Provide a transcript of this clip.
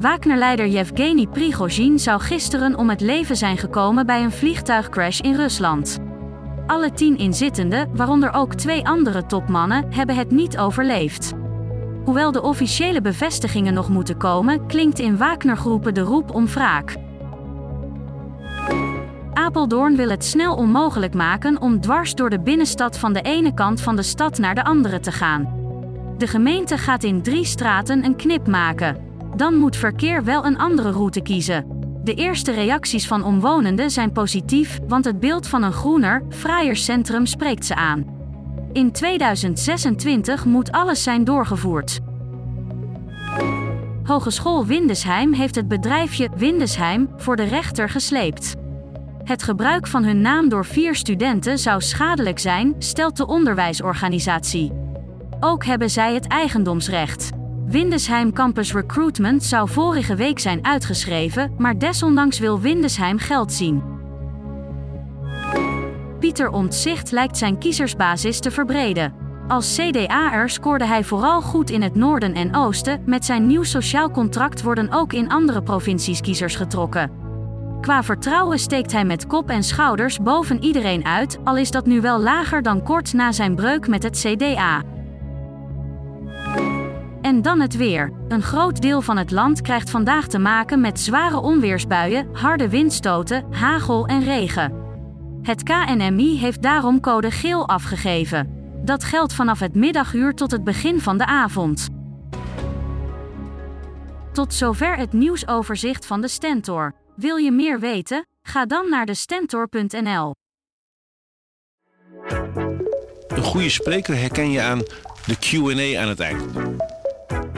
Wagner-leider Yevgeny Prigozhin zou gisteren om het leven zijn gekomen bij een vliegtuigcrash in Rusland. Alle tien inzittenden, waaronder ook twee andere topmannen, hebben het niet overleefd. Hoewel de officiële bevestigingen nog moeten komen, klinkt in Wagner-groepen de roep om wraak. Apeldoorn wil het snel onmogelijk maken om dwars door de binnenstad van de ene kant van de stad naar de andere te gaan. De gemeente gaat in drie straten een knip maken. Dan moet verkeer wel een andere route kiezen. De eerste reacties van omwonenden zijn positief, want het beeld van een groener, fraaier centrum spreekt ze aan. In 2026 moet alles zijn doorgevoerd. Hogeschool Windesheim heeft het bedrijfje Windesheim voor de rechter gesleept. Het gebruik van hun naam door vier studenten zou schadelijk zijn, stelt de onderwijsorganisatie. Ook hebben zij het eigendomsrecht. Windesheim Campus Recruitment zou vorige week zijn uitgeschreven, maar desondanks wil Windesheim geld zien. Pieter Omtzigt lijkt zijn kiezersbasis te verbreden. Als CDA'er scoorde hij vooral goed in het noorden en oosten, met zijn nieuw sociaal contract worden ook in andere provincies kiezers getrokken. Qua vertrouwen steekt hij met kop en schouders boven iedereen uit, al is dat nu wel lager dan kort na zijn breuk met het CDA. En dan het weer. Een groot deel van het land krijgt vandaag te maken met zware onweersbuien, harde windstoten, hagel en regen. Het KNMI heeft daarom code geel afgegeven. Dat geldt vanaf het middaguur tot het begin van de avond. Tot zover het nieuwsoverzicht van de Stentor. Wil je meer weten? Ga dan naar de stentor.nl. Een goede spreker herken je aan de QA aan het eind.